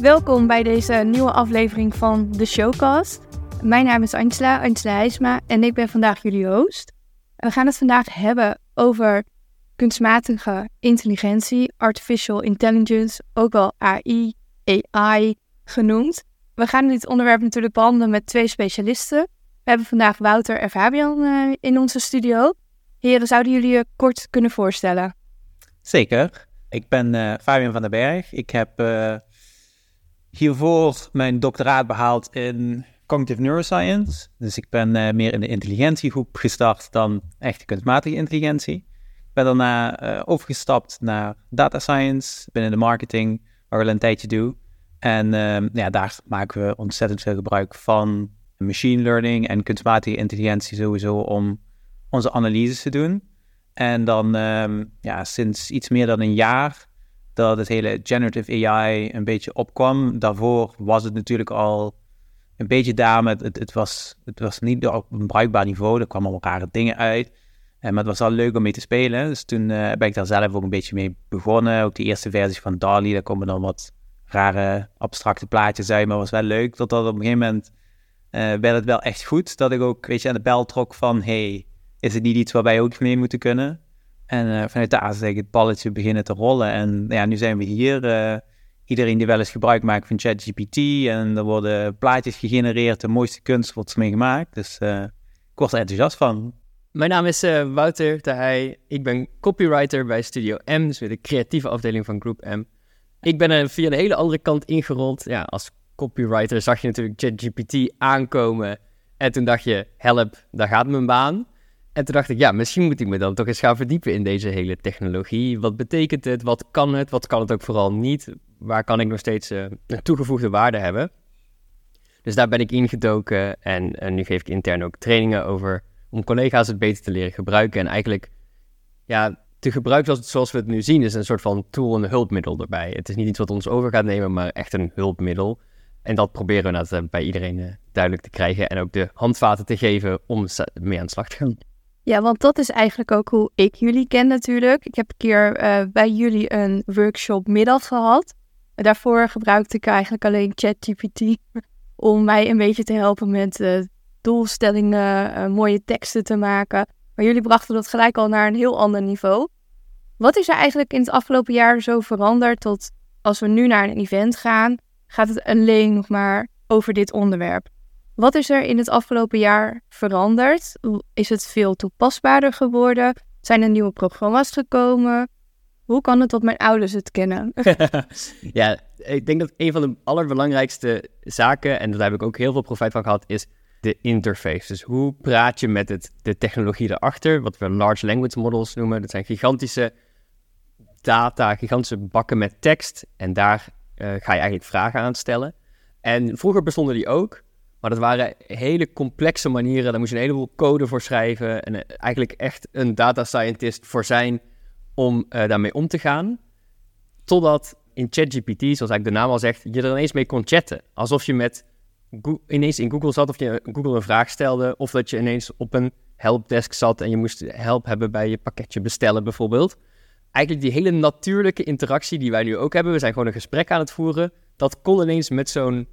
Welkom bij deze nieuwe aflevering van de Showcast. Mijn naam is Angela, Angela Heijsma en ik ben vandaag jullie host. We gaan het vandaag hebben over kunstmatige intelligentie, artificial intelligence, ook wel AI, AI genoemd. We gaan dit onderwerp natuurlijk behandelen met twee specialisten. We hebben vandaag Wouter en Fabian uh, in onze studio. Heren, zouden jullie je kort kunnen voorstellen? Zeker. Ik ben uh, Fabian van den Berg. Ik heb uh, hiervoor mijn doctoraat behaald in cognitive neuroscience. Dus ik ben meer in de intelligentiegroep gestart dan echte kunstmatige intelligentie. Ik ben daarna overgestapt naar data science binnen de marketing, waar ik al een tijdje doe. En uh, ja, daar maken we ontzettend veel gebruik van machine learning en kunstmatige intelligentie sowieso om onze analyses te doen. En dan uh, ja, sinds iets meer dan een jaar dat het hele generative AI een beetje opkwam. Daarvoor was het natuurlijk al een beetje daar met, het, het, was, het was niet op een bruikbaar niveau, er kwamen rare dingen uit. En, maar het was wel leuk om mee te spelen. Dus toen uh, ben ik daar zelf ook een beetje mee begonnen. Ook de eerste versie van DALI, daar komen dan wat rare abstracte plaatjes uit. Maar was wel leuk dat dat op een gegeven moment werd het wel echt goed. Dat ik ook, weet je, aan de bel trok van, hey, is het niet iets waar wij ook mee moeten kunnen? En uh, vanuit daar is het balletje beginnen te rollen. En ja, nu zijn we hier. Uh, iedereen die wel eens gebruik maakt van ChatGPT. En er worden plaatjes gegenereerd. De mooiste kunst wordt ermee gemaakt. Dus uh, ik word er enthousiast van. Mijn naam is Wouter Tahij. Ik ben copywriter bij Studio M. Dus weer de creatieve afdeling van Groep M. Ik ben er via de hele andere kant ingerold. Ja, als copywriter zag je natuurlijk ChatGPT aankomen. En toen dacht je, help, daar gaat mijn baan. En toen dacht ik, ja, misschien moet ik me dan toch eens gaan verdiepen in deze hele technologie. Wat betekent het? Wat kan het? Wat kan het ook vooral niet? Waar kan ik nog steeds uh, toegevoegde waarde hebben? Dus daar ben ik ingedoken en, en nu geef ik intern ook trainingen over om collega's het beter te leren gebruiken. En eigenlijk, ja, te gebruiken zoals, we het nu zien, is een soort van tool en hulpmiddel erbij. Het is niet iets wat ons over gaat nemen, maar echt een hulpmiddel. En dat proberen we dat bij iedereen uh, duidelijk te krijgen en ook de handvaten te geven om mee aan de slag te gaan. Ja, want dat is eigenlijk ook hoe ik jullie ken natuurlijk. Ik heb een keer uh, bij jullie een workshop middag gehad. Daarvoor gebruikte ik eigenlijk alleen ChatGPT om mij een beetje te helpen met doelstellingen, mooie teksten te maken. Maar jullie brachten dat gelijk al naar een heel ander niveau. Wat is er eigenlijk in het afgelopen jaar zo veranderd tot als we nu naar een event gaan, gaat het alleen nog maar over dit onderwerp? Wat is er in het afgelopen jaar veranderd? Is het veel toepasbaarder geworden? Zijn er nieuwe programma's gekomen? Hoe kan het dat mijn ouders het kennen? ja, ik denk dat een van de allerbelangrijkste zaken, en daar heb ik ook heel veel profijt van gehad, is de interface. Dus hoe praat je met het, de technologie erachter, wat we large language models noemen. Dat zijn gigantische data, gigantische bakken met tekst. En daar ga je eigenlijk vragen aan stellen. En vroeger bestonden die ook, maar dat waren hele complexe manieren. Daar moest je een heleboel code voor schrijven. En eh, eigenlijk echt een data scientist voor zijn om uh, daarmee om te gaan. Totdat in ChatGPT, zoals eigenlijk de naam al zegt, je er ineens mee kon chatten. Alsof je met ineens in Google zat of je Google een vraag stelde. Of dat je ineens op een helpdesk zat en je moest help hebben bij je pakketje bestellen bijvoorbeeld. Eigenlijk die hele natuurlijke interactie die wij nu ook hebben. We zijn gewoon een gesprek aan het voeren. Dat kon ineens met zo'n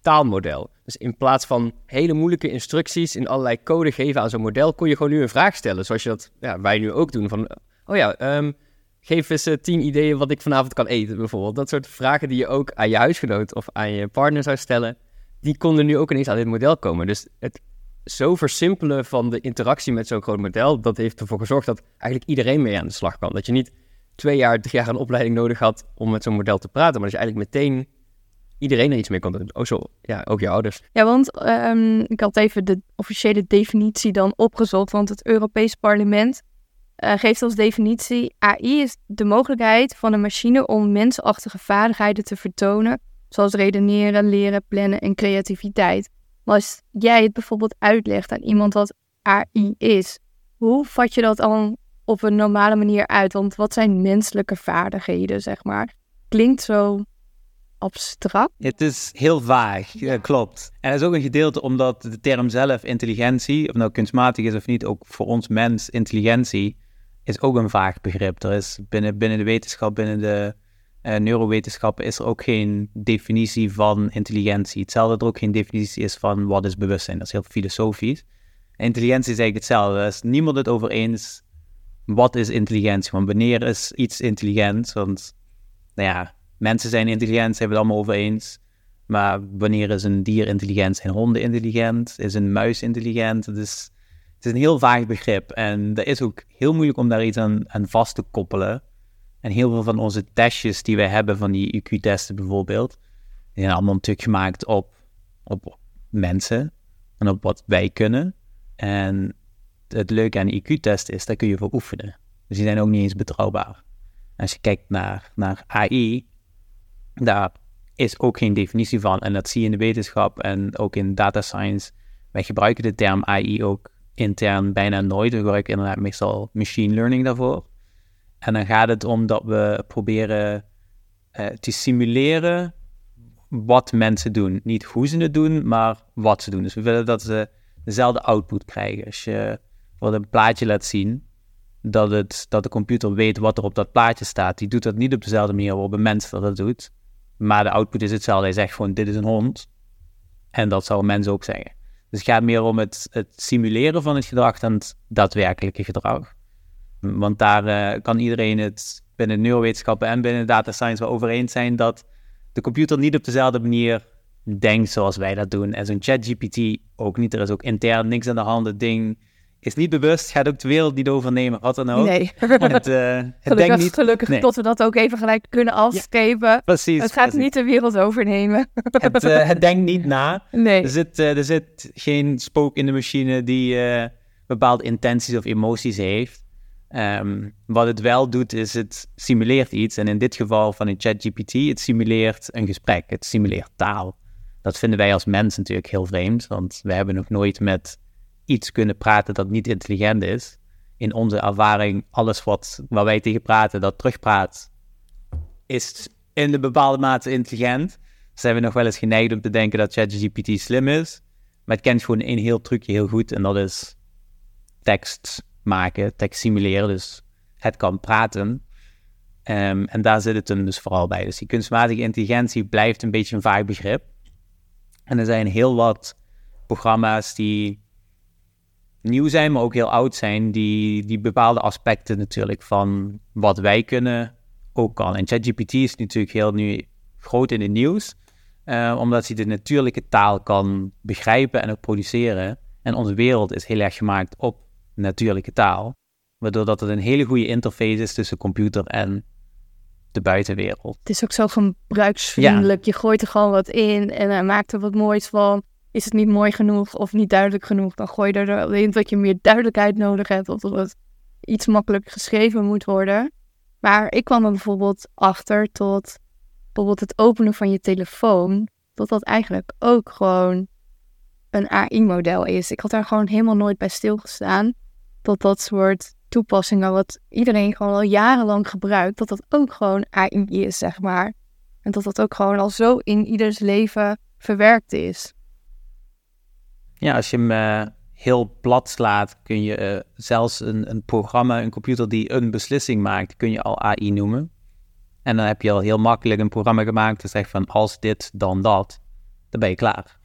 taalmodel. Dus in plaats van hele moeilijke instructies in allerlei code geven aan zo'n model, kon je gewoon nu een vraag stellen. Zoals je dat ja, wij nu ook doen. Van, oh ja, um, geef eens uh, tien ideeën wat ik vanavond kan eten bijvoorbeeld. Dat soort vragen die je ook aan je huisgenoot of aan je partner zou stellen die konden nu ook ineens aan dit model komen. Dus het zo versimpelen van de interactie met zo'n groot model, dat heeft ervoor gezorgd dat eigenlijk iedereen mee aan de slag kan. Dat je niet twee jaar, drie jaar een opleiding nodig had om met zo'n model te praten, maar dat je eigenlijk meteen iedereen er iets mee kon doen. Ook, zo, ja, ook je ouders. Ja, want um, ik had even de officiële definitie dan opgezocht, want het Europees Parlement uh, geeft als definitie AI is de mogelijkheid van een machine om mensachtige vaardigheden te vertonen zoals redeneren, leren, plannen en creativiteit. Maar als jij het bijvoorbeeld uitlegt aan iemand wat AI is, hoe vat je dat dan op een normale manier uit? Want wat zijn menselijke vaardigheden, zeg maar? Klinkt zo abstract. Het is heel vaag, ja. klopt. En dat is ook een gedeelte omdat de term zelf, intelligentie, of nou kunstmatig is of niet, ook voor ons mens, intelligentie, is ook een vaag begrip. Er is binnen, binnen de wetenschap, binnen de uh, neurowetenschappen, is er ook geen definitie van intelligentie. Hetzelfde dat er ook geen definitie is van wat is bewustzijn. Dat is heel filosofisch. intelligentie is eigenlijk hetzelfde. Er is niemand het over eens wat is intelligentie. Want wanneer is iets intelligent? Want, nou ja, mensen zijn intelligent, zijn we het allemaal over eens. Maar wanneer is een dier intelligent? Zijn honden intelligent? Is een muis intelligent? Het is, het is een heel vaag begrip. En dat is ook heel moeilijk om daar iets aan, vast te koppelen. En heel veel van onze testjes die wij hebben, van die IQ-testen bijvoorbeeld, die zijn allemaal natuurlijk gemaakt op, op mensen en op wat wij kunnen. En het leuke aan IQ-test is, daar kun je voor oefenen. Dus die zijn ook niet eens betrouwbaar. Als je kijkt naar, naar AI, daar is ook geen definitie van. En dat zie je in de wetenschap en ook in data science. Wij gebruiken de term AI ook intern bijna nooit. We gebruiken inderdaad meestal machine learning daarvoor. En dan gaat het om dat we proberen uh, te simuleren wat mensen doen. Niet hoe ze het doen, maar wat ze doen. Dus we willen dat ze dezelfde output krijgen. Als je wat een plaatje laat zien, dat, het, dat de computer weet wat er op dat plaatje staat. Die doet dat niet op dezelfde manier waarop een mens dat, dat doet. Maar de output is hetzelfde. Hij zegt gewoon, dit is een hond. En dat zou een mens ook zeggen. Dus het gaat meer om het, het simuleren van het gedrag dan het daadwerkelijke gedrag. Want daar uh, kan iedereen het binnen neurowetenschappen en binnen data science wel over eens zijn dat de computer niet op dezelfde manier denkt zoals wij dat doen. En zo'n ChatGPT ook niet. Er is ook intern niks aan de hand. Het ding is niet bewust, gaat ook de wereld niet overnemen, wat dan ook. Nee. Het, uh, het gelukkig, denkt niet... Gelukkig nee. dat we dat ook even gelijk kunnen afstrepen. Ja, precies. Het gaat precies. niet de wereld overnemen. Het, uh, het denkt niet na. Nee. Er zit, uh, er zit geen spook in de machine die bepaalde intenties of emoties heeft. Um, wat het wel doet, is het simuleert iets. En in dit geval van een ChatGPT, het simuleert een gesprek. Het simuleert taal. Dat vinden wij als mensen natuurlijk heel vreemd, want we hebben nog nooit met iets kunnen praten dat niet intelligent is. In onze ervaring, alles wat, waar wij tegen praten, dat terugpraat, is in een bepaalde mate intelligent. Zijn we nog wel eens geneigd om te denken dat ChatGPT slim is. Maar het kent gewoon één heel trucje heel goed en dat is tekst maken, tekst simuleren. Dus het kan praten. Um, en daar zit het hem dus vooral bij. Dus die kunstmatige intelligentie blijft een beetje een vaag begrip. En er zijn heel wat programma's die nieuw zijn, maar ook heel oud zijn, die, die bepaalde aspecten natuurlijk van wat wij kunnen ook kan. En ChatGPT is natuurlijk heel nu groot in het nieuws, uh, omdat hij de natuurlijke taal kan begrijpen en ook produceren. En onze wereld is heel erg gemaakt op natuurlijke taal, waardoor dat het een hele goede interface is tussen computer en de buitenwereld. Het is ook zo gebruiksvriendelijk. Ja. Je gooit er gewoon wat in en hij maakt er wat moois van. Is het niet mooi genoeg of niet duidelijk genoeg, dan gooi je er alleen dat je meer duidelijkheid nodig hebt of dat het iets makkelijk geschreven moet worden. Maar ik kwam er bijvoorbeeld achter tot bijvoorbeeld het openen van je telefoon, dat dat eigenlijk ook gewoon een AI-model is. Ik had daar gewoon helemaal nooit bij stilgestaan. Dat dat soort toepassingen, wat iedereen gewoon al jarenlang gebruikt, dat dat ook gewoon AI is, zeg maar. En dat dat ook gewoon al zo in ieders leven verwerkt is. Ja, als je hem uh, heel plat slaat, kun je uh, zelfs een, een programma, een computer die een beslissing maakt, kun je al AI noemen. En dan heb je al heel makkelijk een programma gemaakt dat zegt van als dit, dan dat. Dan ben je klaar.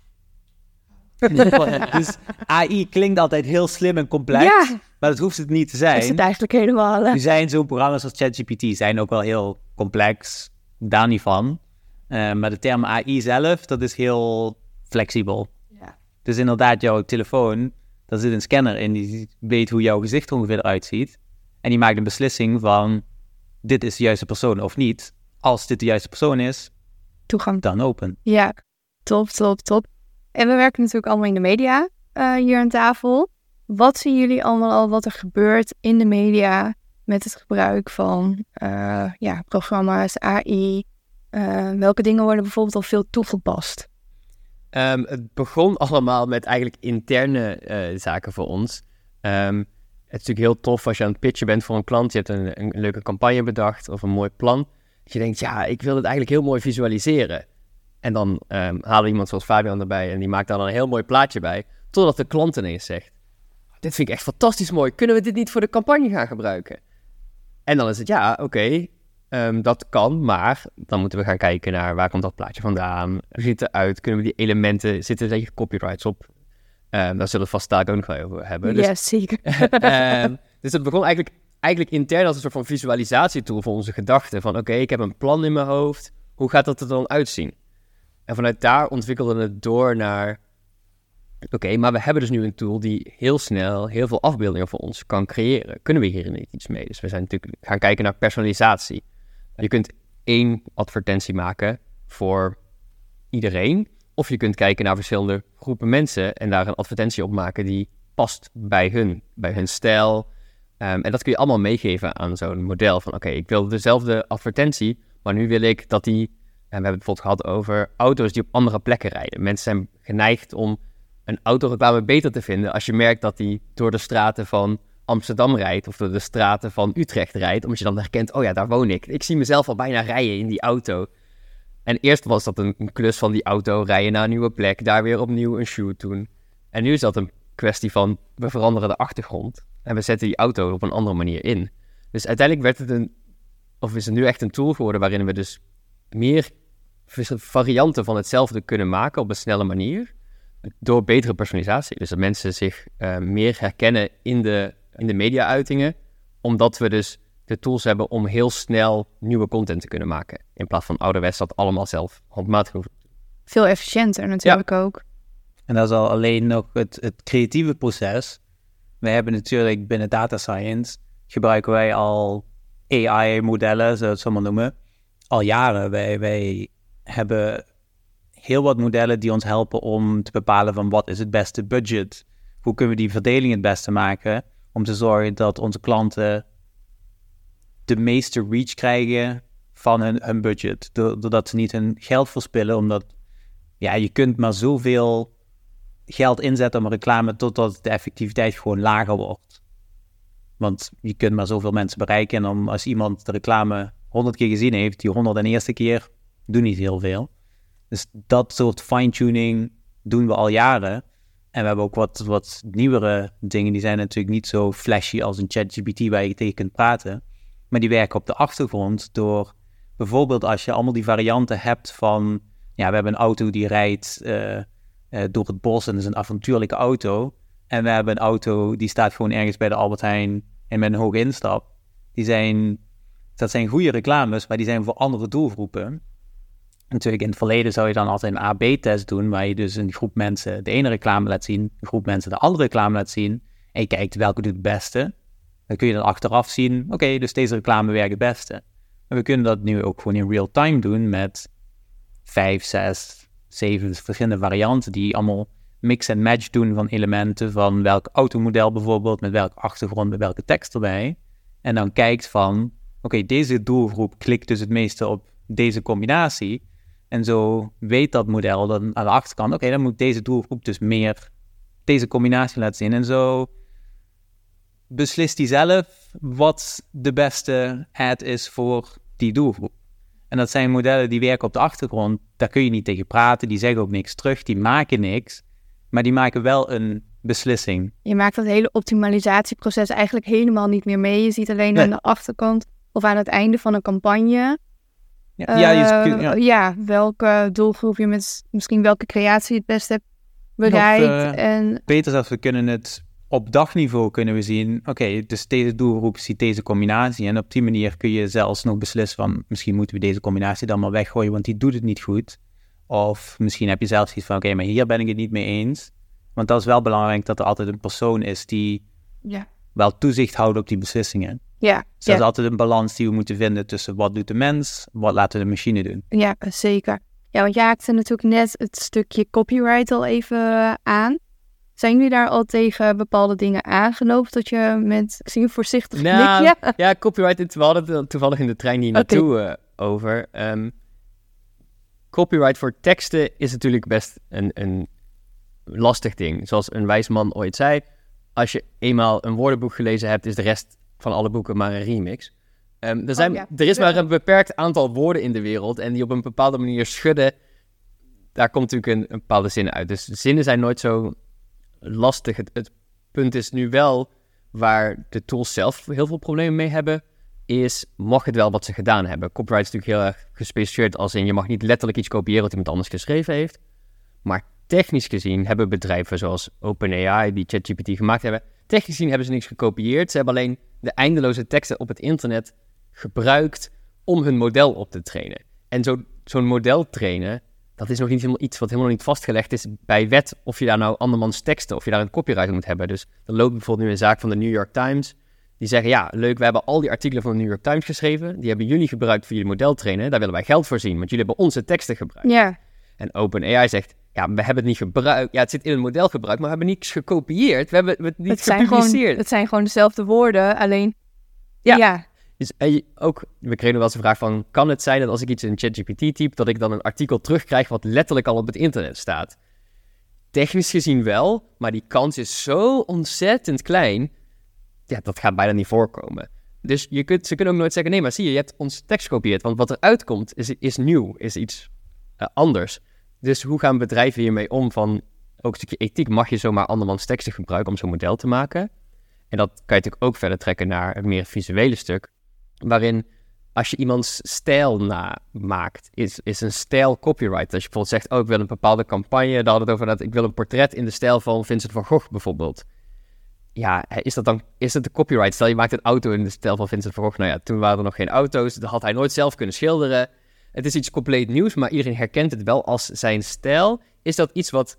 dus AI klinkt altijd heel slim en complex, ja. maar dat hoeft het niet te zijn. Is het eigenlijk helemaal. Nu zijn zo'n programma's als ChatGPT zijn ook wel heel complex, daar niet van. Uh, maar de term AI zelf, dat is heel flexibel. Dus inderdaad, jouw telefoon, daar zit een scanner in die weet hoe jouw gezicht ongeveer eruit ziet. En die maakt een beslissing van, dit is de juiste persoon of niet. Als dit de juiste persoon is, toegang. Dan open. Ja, top, top, top. En we werken natuurlijk allemaal in de media uh, hier aan tafel. Wat zien jullie allemaal al wat er gebeurt in de media met het gebruik van uh, ja, programma's, AI? Uh, welke dingen worden bijvoorbeeld al veel toegepast? Um, het begon allemaal met eigenlijk interne uh, zaken voor ons. Um, het is natuurlijk heel tof als je aan het pitchen bent voor een klant. Je hebt een, een leuke campagne bedacht of een mooi plan. je denkt, ja, ik wil het eigenlijk heel mooi visualiseren. En dan um, halen we iemand zoals Fabian erbij en die maakt daar dan een heel mooi plaatje bij. Totdat de klant ineens zegt, dit vind ik echt fantastisch mooi. Kunnen we dit niet voor de campagne gaan gebruiken? En dan is het, ja, oké, ehm, dat kan, maar dan moeten we gaan kijken naar waar komt dat plaatje vandaan? Hoe ziet het eruit? Kunnen we die elementen, zitten er copyrights op? Um, daar zullen we vast daar ook nog wel over hebben. Dus, ja, zeker. dus het begon eigenlijk eigenlijk intern als een soort van visualisatietool voor onze gedachten. Van oké, ik heb een plan in mijn hoofd. Hoe gaat dat er dan uitzien? En vanuit daar ontwikkelde het door naar... Oké, maar we hebben dus nu een tool die heel snel heel veel afbeeldingen voor ons kan creëren. Kunnen we hier niet iets mee? Dus we zijn natuurlijk gaan kijken naar personalisatie. Je kunt één advertentie maken voor iedereen. Of je kunt kijken naar verschillende groepen mensen en daar een advertentie op maken die past bij hun. Bij hun stijl, Ehm, en dat kun je allemaal meegeven aan zo'n model van oké, ik wil dezelfde advertentie, maar nu wil ik dat die, en we hebben het bijvoorbeeld gehad over auto's die op andere plekken rijden. Mensen zijn geneigd om een autoreclame beter te vinden als je merkt dat die door de straten van Amsterdam rijdt of door de straten van Utrecht rijdt, omdat je dan herkent, oh ja, daar woon ik. Ik zie mezelf al bijna rijden in die auto. En eerst was dat een, klus van die auto, rijden naar een nieuwe plek, daar weer opnieuw een shoot doen. En nu is dat een kwestie van, we veranderen de achtergrond. En we zetten die auto op een andere manier in. Dus uiteindelijk werd het een, of is het nu echt een tool geworden waarin we dus meer varianten van hetzelfde kunnen maken op een snelle manier. Door betere personalisatie. Dus dat mensen zich uh, meer herkennen in de, in de media-uitingen. Omdat we dus de tools hebben om heel snel nieuwe content te kunnen maken. In plaats van ouderwets dat allemaal zelf handmatig hoeven. Veel efficiënter natuurlijk ook. En dat is al alleen nog het, het creatieve proces we hebben natuurlijk binnen data science gebruiken wij al AI-modellen, zoals we het maar noemen, al jaren. Wij, wij hebben heel wat modellen die ons helpen om te bepalen van wat is het beste budget. Hoe kunnen we die verdeling het beste maken om te zorgen dat onze klanten de meeste reach krijgen van hun, budget. Doordat ze niet hun geld verspillen, omdat ja, je kunt maar zoveel geld inzetten om reclame totdat de effectiviteit gewoon lager wordt. Want je kunt maar zoveel mensen bereiken. En als iemand de reclame honderd keer gezien heeft, die honderd en eerste keer doen niet heel veel. Dus dat soort fine-tuning doen we al jaren. En we hebben ook wat, wat nieuwere dingen. Die zijn natuurlijk niet zo flashy als een ChatGPT waar je tegen kunt praten. Maar die werken op de achtergrond door bijvoorbeeld als je allemaal die varianten hebt van... Ja, we hebben een auto die rijdt... Uh, uh, door het bos en is een avontuurlijke auto. En we hebben een auto die staat gewoon ergens bij de Albert Heijn en met een hoge instap. Die zijn, dat zijn goede reclames, maar die zijn voor andere doelgroepen. Natuurlijk in het verleden zou je dan altijd een AB-test doen, waar je dus een groep mensen de ene reclame laat zien, een groep mensen de andere reclame laat zien. En je kijkt welke doet het beste. Dan kun je dan achteraf zien, oké, dus deze reclame werkt het beste. En we kunnen dat nu ook gewoon in real time doen met vijf, zes, zeven verschillende varianten die allemaal mix en match doen van elementen van welk automodel bijvoorbeeld, met welke achtergrond, met welke tekst erbij. En dan kijkt van, oké, deze doelgroep klikt dus het meeste op deze combinatie. En zo weet dat model dan aan de achterkant, oké, dan moet deze doelgroep dus meer deze combinatie laten zien. En zo beslist hij zelf wat de beste ad is voor die doelgroep. En dat zijn modellen die werken op de achtergrond. Daar kun je niet tegen praten. Die zeggen ook niks terug. Die maken niks. Maar die maken wel een beslissing. Je maakt dat hele optimalisatieproces eigenlijk helemaal niet meer mee. Je ziet alleen aan de achterkant of aan het einde van een campagne. Ja, ja, je, ja. Ja welke doelgroep je met misschien welke creatie het best hebt bereikt. Uh, en... Beter zelfs, we kunnen het op dagniveau kunnen we zien, oké, dus deze doelgroep ziet deze combinatie. En op die manier kun je zelfs nog beslissen van, misschien moeten we deze combinatie dan maar weggooien, want die doet het niet goed. Of misschien heb je zelfs iets van, oké, maar hier ben ik het niet mee eens. Want dat is wel belangrijk dat er altijd een persoon is die ja. Wel toezicht houdt op die beslissingen. Ja. Dus dat is altijd een balans die we moeten vinden tussen wat doet de mens, wat laten de machine doen. Ja, zeker. Ja, want je haakte natuurlijk net het stukje copyright al even aan. Zijn jullie daar al tegen bepaalde dingen aangelopen? Dat je met, ik zie een voorzichtig nou, knikje. Ja, copyright, we hadden het toevallig in de trein hier naartoe uh, over. Um, copyright voor teksten is natuurlijk best een, een lastig ding. Zoals een wijs man ooit zei, als je eenmaal een woordenboek gelezen hebt, is de rest van alle boeken maar een remix. Ehm, er, zijn, Oh, ja. er is maar een beperkt aantal woorden in de wereld en die op een bepaalde manier schudden, daar komt natuurlijk een, een bepaalde zin uit. Dus zinnen zijn nooit zo lastig. Het, het punt is nu wel waar de tools zelf heel veel problemen mee hebben, is mag het wel wat ze gedaan hebben. Copyright is natuurlijk heel erg gespecificeerd als in je mag niet letterlijk iets kopiëren wat iemand anders geschreven heeft. Maar technisch gezien hebben bedrijven zoals OpenAI die ChatGPT gemaakt hebben, technisch gezien hebben ze niks gekopieerd. Ze hebben alleen de eindeloze teksten op het internet gebruikt om hun model op te trainen. En zo, zo'n model trainen, dat is nog niet helemaal iets wat helemaal niet vastgelegd is bij wet of je daar nou andermans teksten, of je daar een copyright op moet hebben. Dus er loopt bijvoorbeeld nu een zaak van de New York Times. Die zeggen, ja, leuk, we hebben al die artikelen van de New York Times geschreven. Die hebben jullie gebruikt voor jullie model trainen. Daar willen wij geld voor zien, want jullie hebben onze teksten gebruikt. Ja, En OpenAI zegt, ja, we hebben het niet gebruikt. Ja, het zit in een model gebruikt, maar we hebben niets gekopieerd. We hebben het niet het zijn, gewoon, gepubliceerd. het zijn gewoon dezelfde woorden, alleen... Ja. ja. Dus, en je- ook, we kregen wel eens de vraag van, kan het zijn dat als ik iets in ChatGPT typ, dat ik dan een artikel terugkrijg wat letterlijk al op het internet staat? Technisch gezien wel, maar die kans is zo ontzettend klein, ja, dat gaat bijna niet voorkomen. Dus je kunt, ze kunnen ook nooit zeggen, nee, maar zie je, je hebt ons tekst gekopieerd, want wat er uitkomt is, is nieuw, is iets eh, anders. Dus hoe gaan bedrijven hiermee om van, ook een stukje ethiek, mag je zomaar andermans teksten gebruiken om zo'n model te maken? En dat kan je natuurlijk ook verder trekken naar het meer visuele stuk waarin als je iemands stijl namaakt, is, is een stijl copyright. Als je bijvoorbeeld zegt, oh, ik wil een bepaalde campagne, daar we het over dat ik wil een portret in de stijl van Vincent van Gogh bijvoorbeeld. Ja, is dat dan is dat de copyright? Stel je maakt een auto in de stijl van Vincent van Gogh. Nou ja, toen waren er nog geen auto's, dat had hij nooit zelf kunnen schilderen. Het is iets compleet nieuws, maar iedereen herkent het wel als zijn stijl. Is dat iets wat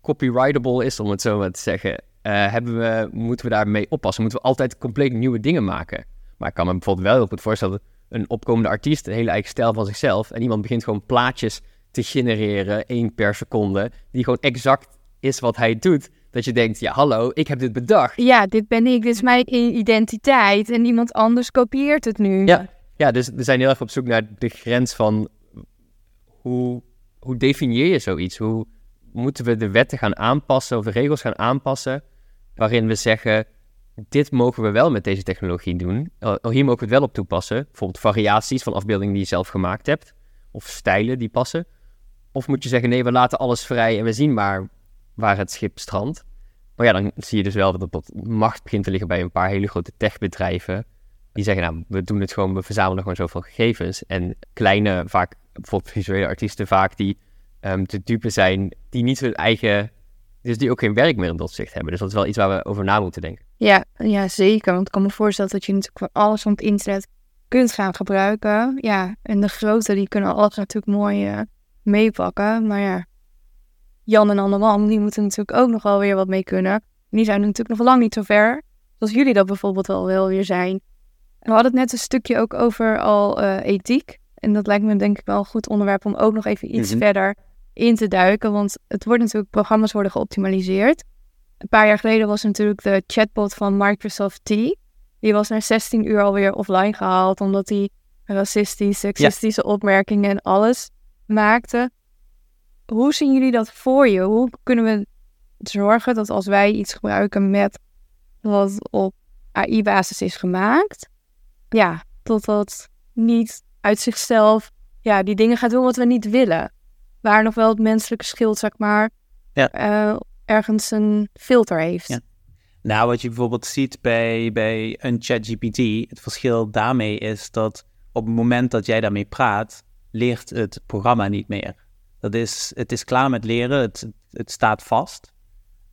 copyrightable is, om het zo maar te zeggen? Eh, hebben we, moeten we daarmee oppassen? Moeten we altijd compleet nieuwe dingen maken? Maar ik kan me bijvoorbeeld wel heel goed voorstellen dat een opkomende artiest een hele eigen stijl van zichzelf en iemand begint gewoon plaatjes te genereren, één per seconde, die gewoon exact is wat hij doet. Dat je denkt, ja hallo, ik heb dit bedacht. ja, dit ben ik, dit is mijn identiteit en iemand anders kopieert het nu. Ja, ja dus we zijn heel erg op zoek naar de grens van hoe, hoe definieer je zoiets? Hoe moeten we de wetten gaan aanpassen of de regels gaan aanpassen waarin we zeggen, dit mogen we wel met deze technologie doen. Eh, hier mogen we het wel op toepassen. Bijvoorbeeld variaties van afbeeldingen die je zelf gemaakt hebt. Of stijlen die passen. Of moet je zeggen, nee, we laten alles vrij en we zien maar waar het schip strandt. Maar ja, dan zie je dus wel dat dat macht begint te liggen bij een paar hele grote techbedrijven. Die zeggen, nou, we doen het gewoon, we verzamelen gewoon zoveel gegevens. En kleine, vaak, bijvoorbeeld visuele artiesten vaak, die ehm te dupe zijn, die niet hun eigen, dus die ook geen werk meer in dat opzicht hebben. Dus dat is wel iets waar we over na moeten denken. Ja, ja, zeker. Want ik kan me voorstellen dat je natuurlijk van alles van het internet kunt gaan gebruiken. Ja, en de grote die kunnen alles natuurlijk mooi eh, meepakken. Maar ja, Jan en Anneman, die moeten natuurlijk ook nog wel weer wat mee kunnen. Die zijn natuurlijk nog lang niet zo ver. Zoals jullie dat bijvoorbeeld al wel weer zijn. We hadden het net een stukje ook over al eh, ethiek. En dat lijkt me denk ik wel een goed onderwerp om ook nog even iets Mhm. verder in te duiken. Want het wordt natuurlijk, programma's worden geoptimaliseerd. Een paar jaar geleden was natuurlijk de chatbot van Microsoft T. Die was na 16 uur alweer offline gehaald, omdat hij racistische, seksistische opmerkingen en alles maakte. Hoe zien jullie dat voor je? Hoe kunnen we zorgen dat als wij iets gebruiken met wat op AI-basis is gemaakt, ja, dat dat niet uit zichzelf, ja, die dingen gaat doen wat we niet willen. Waar nog wel het menselijke schild, zeg maar, Ja. eh, ergens een filter heeft. Ja. Nou, wat je bijvoorbeeld ziet bij, bij een ChatGPT, het verschil daarmee is dat op het moment dat jij daarmee praat, leert het programma niet meer. Dat is, het is klaar met leren, het, het staat vast.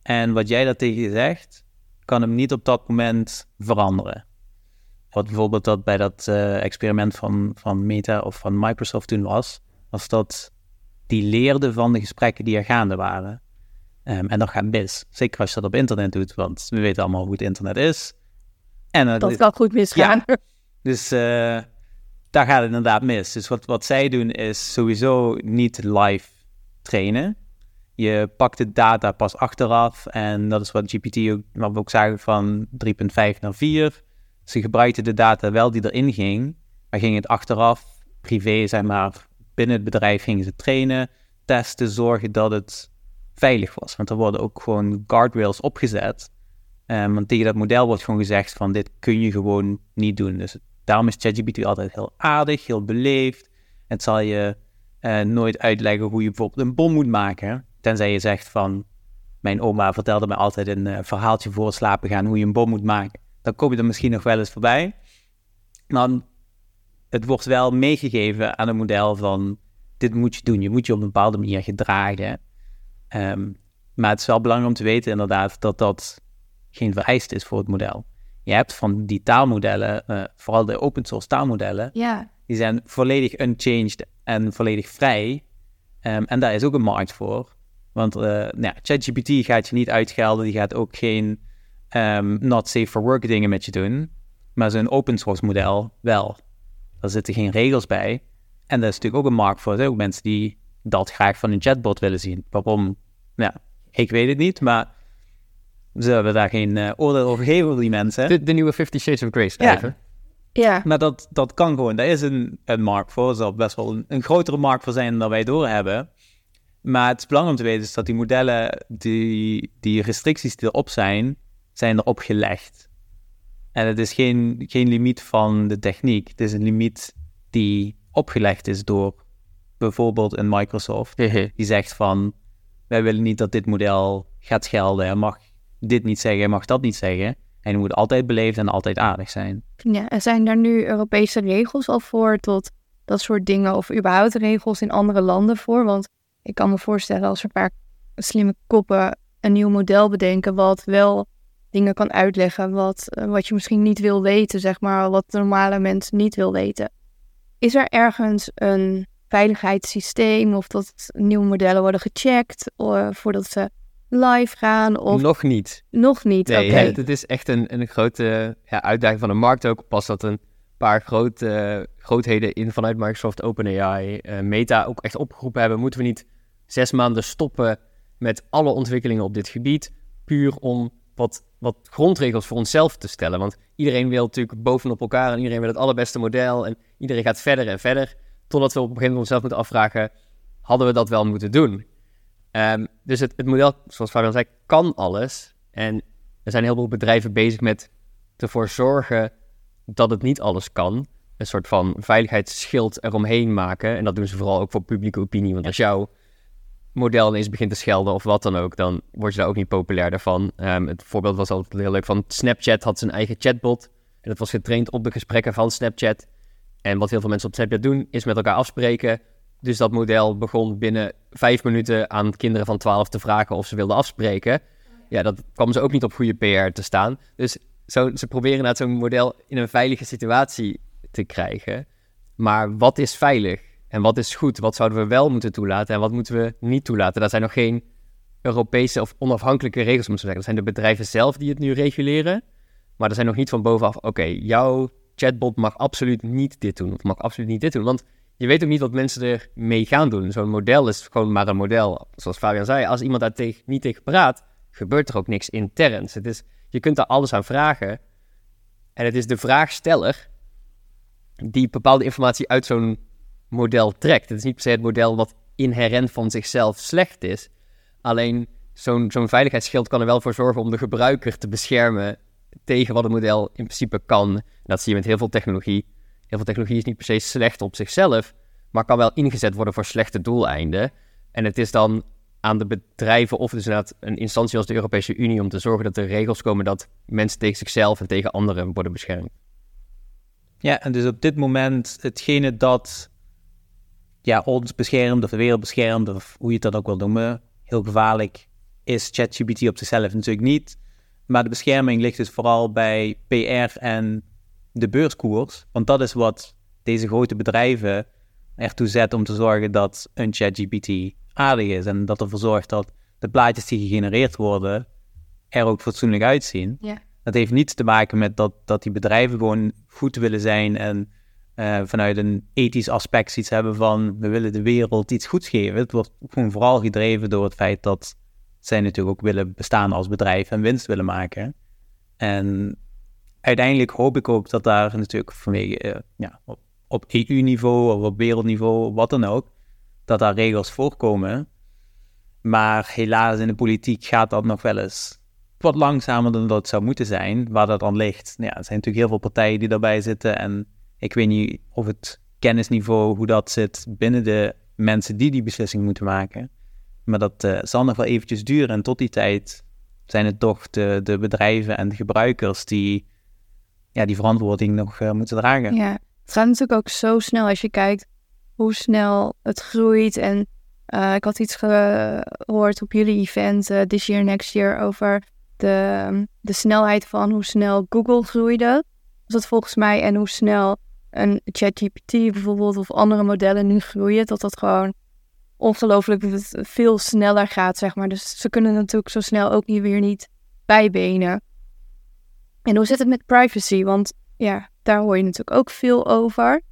En wat jij daar tegen je zegt, kan hem niet op dat moment veranderen. Wat bijvoorbeeld dat bij dat eh, experiment van, van Meta of van Microsoft toen was, was dat die leerde van de gesprekken die er gaande waren. Ehm, en dat gaat mis. Zeker als je dat op internet doet, want we weten allemaal hoe het internet is. En het Dat kan goed misgaan. dus eh, daar gaat het inderdaad mis. Dus wat, wat zij doen is sowieso niet live trainen. Je pakt de data pas achteraf. En dat is wat GPT ook, wat we ook zagen van 3.5 naar 4. Ze gebruikten de data wel die erin ging, maar gingen het achteraf, privé zeg maar, binnen het bedrijf gingen ze trainen, testen, zorgen dat het veilig was. Want er worden ook gewoon guardrails opgezet. Eh, want tegen dat model wordt gewoon gezegd van dit kun je gewoon niet doen. Dus Daarom is ChatGPT altijd heel aardig, heel beleefd. Het zal je eh, nooit uitleggen hoe je bijvoorbeeld een bom moet maken. Tenzij je zegt van, mijn oma vertelde me altijd een uh, verhaaltje voor het slapen gaan hoe je een bom moet maken. Dan kom je er misschien nog wel eens voorbij. Maar het wordt wel meegegeven aan een model van, dit moet je doen. Je moet je op een bepaalde manier gedragen. Um, maar het is wel belangrijk om te weten inderdaad dat dat geen vereist is voor het model. Je hebt van die taalmodellen, uh, vooral de open source taalmodellen, ja. die zijn volledig unchanged en volledig vrij. Um, en daar is ook een markt voor. Want uh, nou ja, ChatGPT gaat je niet uitgelden, die gaat ook geen um, not safe for work dingen met je doen. Maar zo'n open source model wel. Daar zitten geen regels bij. En dat is natuurlijk ook een markt voor. Ook mensen die dat graag van een chatbot willen zien. Waarom? Ja, ik weet het niet, maar zullen we daar geen uh, oordeel over geven voor die mensen? De, de nieuwe Fifty Shades of Grey ja. even. Ja. Maar dat, dat kan gewoon. Daar is een, een markt voor. Er zal best wel een, een grotere markt voor zijn dan wij doorhebben. Maar het is belangrijk om te weten is dat die modellen, die, die restricties die erop zijn, zijn erop gelegd. En het is geen, geen limiet van de techniek. Het is een limiet die opgelegd is door bijvoorbeeld een Microsoft. Die zegt van, wij willen niet dat dit model gaat gelden. Hij mag dit niet zeggen, hij mag dat niet zeggen. En hij moet altijd beleefd en altijd aardig zijn. Ja, en zijn daar nu Europese regels al voor tot dat soort dingen? Of überhaupt regels in andere landen voor? Want ik kan me voorstellen als er een paar slimme koppen een nieuw model bedenken... wat wel dingen kan uitleggen, wat, eh, wat je misschien niet wil weten, zeg maar. Wat de normale mens niet wil weten. Is er ergens een veiligheidssysteem of dat nieuwe modellen worden gecheckt uh, voordat ze live gaan? Of... Nog niet. Nog niet, nee, oké. Het, is echt een, een grote ja, uitdaging van de markt ook. Pas dat een paar grote, grootheden in vanuit Microsoft, OpenAI, uh, Meta ook echt opgeroepen hebben. Moeten we niet zes maanden stoppen met alle ontwikkelingen op dit gebied, puur om wat, wat grondregels voor onszelf te stellen. Want iedereen wil natuurlijk bovenop elkaar en iedereen wil het allerbeste model en iedereen gaat verder en verder. Totdat we op een gegeven moment onszelf moeten afvragen, hadden we dat wel moeten doen? Um, dus het, het, model, zoals Fabian zei, kan alles. En er zijn heel veel bedrijven bezig met ervoor zorgen dat het niet alles kan. Een soort van veiligheidsschild eromheen maken. En dat doen ze vooral ook voor publieke opinie. Want als jouw model ineens begint te schelden of wat dan ook, dan word je daar ook niet populair van. Um, het voorbeeld was altijd heel leuk van Snapchat had zijn eigen chatbot. En dat was getraind op de gesprekken van Snapchat. En wat heel veel mensen op Snapchat doen, is met elkaar afspreken. Dus dat model begon binnen vijf minuten aan kinderen van 12 te vragen of ze wilden afspreken. Ja, dat kwam ze ook niet op goede PR te staan. Dus zo, ze proberen naar zo'n model in een veilige situatie te krijgen. Maar wat is veilig en wat is goed? Wat zouden we wel moeten toelaten en wat moeten we niet toelaten? Daar zijn nog geen Europese of onafhankelijke regels, moeten we zeggen. Dat zijn de bedrijven zelf die het nu reguleren. Maar er zijn nog niet van bovenaf, oké, jouw chatbot mag absoluut niet dit doen of mag absoluut niet dit doen. Want je weet ook niet wat mensen ermee gaan doen. Zo'n model is gewoon maar een model. Zoals Fabian zei, als iemand daar tegen, niet tegen praat, gebeurt er ook niks interns. Het is, je kunt daar alles aan vragen. En het is de vraagsteller die bepaalde informatie uit zo'n model trekt. Het is niet per se het model wat inherent van zichzelf slecht is. Alleen zo'n zo'n veiligheidsschild kan er wel voor zorgen om de gebruiker te beschermen tegen wat het model in principe kan. dat zie je met heel veel technologie. Heel veel technologie is niet per se slecht op zichzelf, maar kan wel ingezet worden voor slechte doeleinden. En het is dan aan de bedrijven of dus inderdaad een instantie als de Europese Unie om te zorgen dat er regels komen dat mensen tegen zichzelf en tegen anderen worden beschermd. Ja, en dus op dit moment hetgene dat ja, ons beschermt of de wereld beschermt, of hoe je het dan ook wil noemen, heel gevaarlijk is ChatGPT op zichzelf natuurlijk niet. Maar de bescherming ligt dus vooral bij PR en de beurskoers. Want dat is wat deze grote bedrijven ertoe zet om te zorgen dat een ChatGPT aardig is. En dat ervoor zorgt dat de plaatjes die gegenereerd worden er ook fatsoenlijk uitzien. Ja. Dat heeft niets te maken met dat, dat die bedrijven gewoon goed willen zijn en uh, vanuit een ethisch aspect iets hebben van we willen de wereld iets goeds geven. Het wordt gewoon vooral gedreven door het feit dat zij natuurlijk ook willen bestaan als bedrijf en winst willen maken. En uiteindelijk hoop ik ook dat daar natuurlijk vanwege, uh, ja, op, op EU-niveau of op wereldniveau, wat dan ook, dat daar regels voorkomen. Maar helaas in de politiek gaat dat nog wel eens wat langzamer dan dat zou moeten zijn, waar dat dan ligt. Ja, er zijn natuurlijk heel veel partijen die daarbij zitten en Ik weet niet of het kennisniveau, hoe dat zit binnen de mensen die die beslissing moeten maken. Maar dat uh, zal nog wel eventjes duren. En tot die tijd zijn het toch de, de bedrijven en de gebruikers die ja, die verantwoording nog uh, moeten dragen. Ja, het gaat natuurlijk ook zo snel als je kijkt hoe snel het groeit. En uh, ik had iets gehoord op jullie event This Year Next Year over de, de snelheid van hoe snel Google groeide. Dus dat volgens mij en hoe snel een ChatGPT bijvoorbeeld of andere modellen nu groeien, dat dat gewoon ongelooflijk veel sneller gaat, zeg maar. Dus ze kunnen natuurlijk zo snel ook niet weer niet bijbenen. En hoe zit het met privacy? Want ja, daar hoor je natuurlijk ook veel over.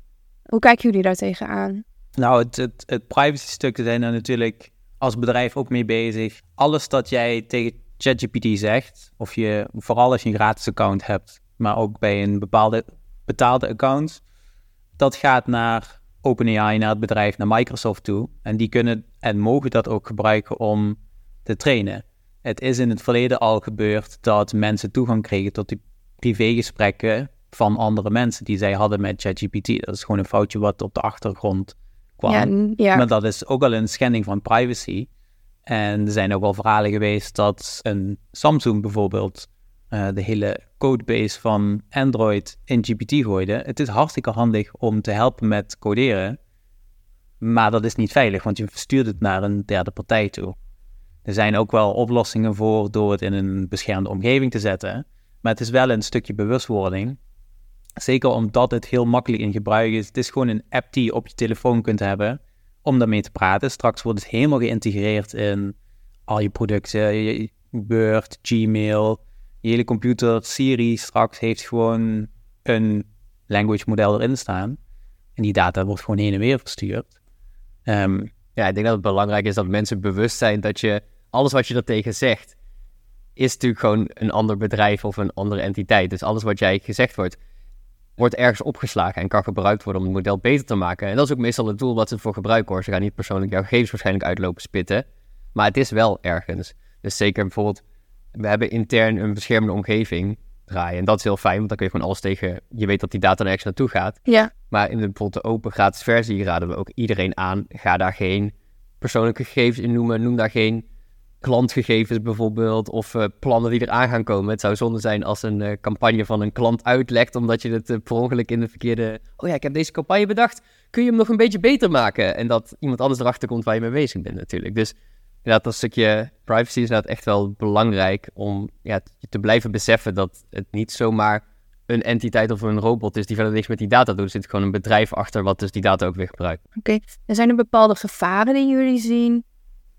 Hoe kijken jullie daar tegenaan? Nou, het, het, privacy stuk zijn er natuurlijk als bedrijf ook mee bezig. Alles dat jij tegen ChatGPT zegt, of je, vooral als je een gratis account hebt, maar ook bij een bepaalde betaalde account, dat gaat naar OpenAI, naar het bedrijf, naar Microsoft toe. En die kunnen en mogen dat ook gebruiken om te trainen. Het is in het verleden al gebeurd dat mensen toegang kregen tot die privégesprekken van andere mensen die zij hadden met ChatGPT. Dat is gewoon een foutje wat op de achtergrond kwam. Ja, ja. Maar dat is ook al een schending van privacy. En er zijn ook wel verhalen geweest dat een Samsung bijvoorbeeld uh, de hele codebase van Android in GPT gooide. Het is hartstikke handig om te helpen met coderen. Maar dat is niet veilig, want je verstuurt het naar een derde partij toe. Er zijn ook wel oplossingen voor door het in een beschermde omgeving te zetten. Maar het is wel een stukje bewustwording. Zeker omdat het heel makkelijk in gebruik is. Het is gewoon een app die je op je telefoon kunt hebben om daarmee te praten. Straks wordt het helemaal geïntegreerd in al je producten, Word, Gmail, je hele computer, Siri straks heeft gewoon een language model erin staan. En die data wordt gewoon heen en weer verstuurd. Um, ja, ik denk dat het belangrijk is dat mensen bewust zijn dat je alles wat je er tegen zegt, is natuurlijk gewoon een ander bedrijf of een andere entiteit. Dus alles wat jij gezegd wordt, wordt ergens opgeslagen en kan gebruikt worden om het model beter te maken. En dat is ook meestal het doel wat ze voor gebruiken hoor. Ze gaan niet persoonlijk jouw gegevens waarschijnlijk uitlopen spitten. Maar het is wel ergens. Dus zeker bijvoorbeeld, we hebben intern een beschermde omgeving draaien. En dat is heel fijn, want dan kun je gewoon alles tegen... Je weet dat die data nergens naartoe gaat. Ja. Maar in de, bijvoorbeeld de open gratis versie raden we ook iedereen aan. Ga daar geen persoonlijke gegevens in noemen. Noem daar geen klantgegevens bijvoorbeeld, of uh, plannen die eraan gaan komen. Het zou zonde zijn als een uh, campagne van een klant uitlekt, omdat je het uh, per ongeluk in de verkeerde... Oh ja, ik heb deze campagne bedacht, kun je hem nog een beetje beter maken? En dat iemand anders erachter komt waar je mee bezig bent natuurlijk. Dus inderdaad, dat stukje privacy is inderdaad echt wel belangrijk om ja, te blijven beseffen dat het niet zomaar een entiteit of een robot is die verder niks met die data doet. Er zit gewoon een bedrijf achter wat dus die data ook weer gebruikt. Oké, er zijn er bepaalde gevaren die jullie zien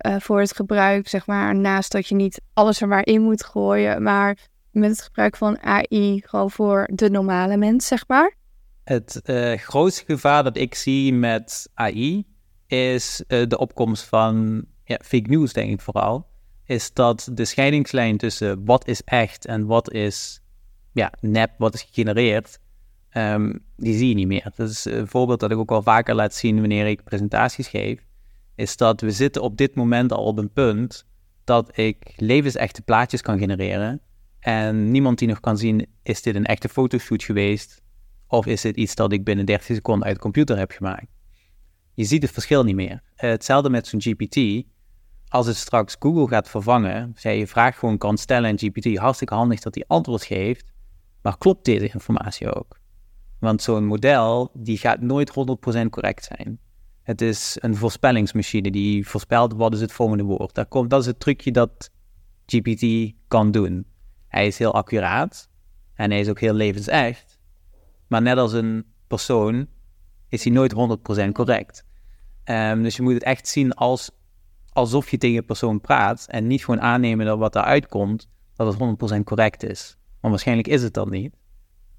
uh, voor het gebruik, zeg maar, naast dat je niet alles er maar in moet gooien, maar met het gebruik van AI gewoon voor de normale mens, zeg maar? Het uh, grootste gevaar dat ik zie met AI is uh, de opkomst van ja, fake news, denk ik vooral. Is dat de scheidingslijn tussen wat is echt en wat is ja, nep, wat is gegenereerd, um, die zie je niet meer. Dat is een voorbeeld dat ik ook al vaker laat zien wanneer ik presentaties geef is dat we zitten op dit moment al op een punt dat ik levensechte plaatjes kan genereren. En niemand die nog kan zien, is dit een echte fotoshoot geweest? Of is dit iets dat ik binnen 30 seconden uit de computer heb gemaakt? Je ziet het verschil niet meer. Eh, hetzelfde met zo'n GPT. Als het straks Google gaat vervangen, zij je vraag gewoon kan stellen en GPT, hartstikke handig dat hij antwoord geeft. Maar klopt deze informatie ook? Want zo'n model, die gaat nooit 100% correct zijn. Het is een voorspellingsmachine die voorspelt wat is het volgende woord. Daar komt, dat is het trucje dat GPT kan doen. Hij is heel accuraat en hij is ook heel levensecht. Maar net als een persoon is hij nooit 100% correct. Um, dus je moet het echt zien als, alsof je tegen een persoon praat en niet gewoon aannemen dat wat eruit komt, dat het 100% correct is. Want waarschijnlijk is het dat niet.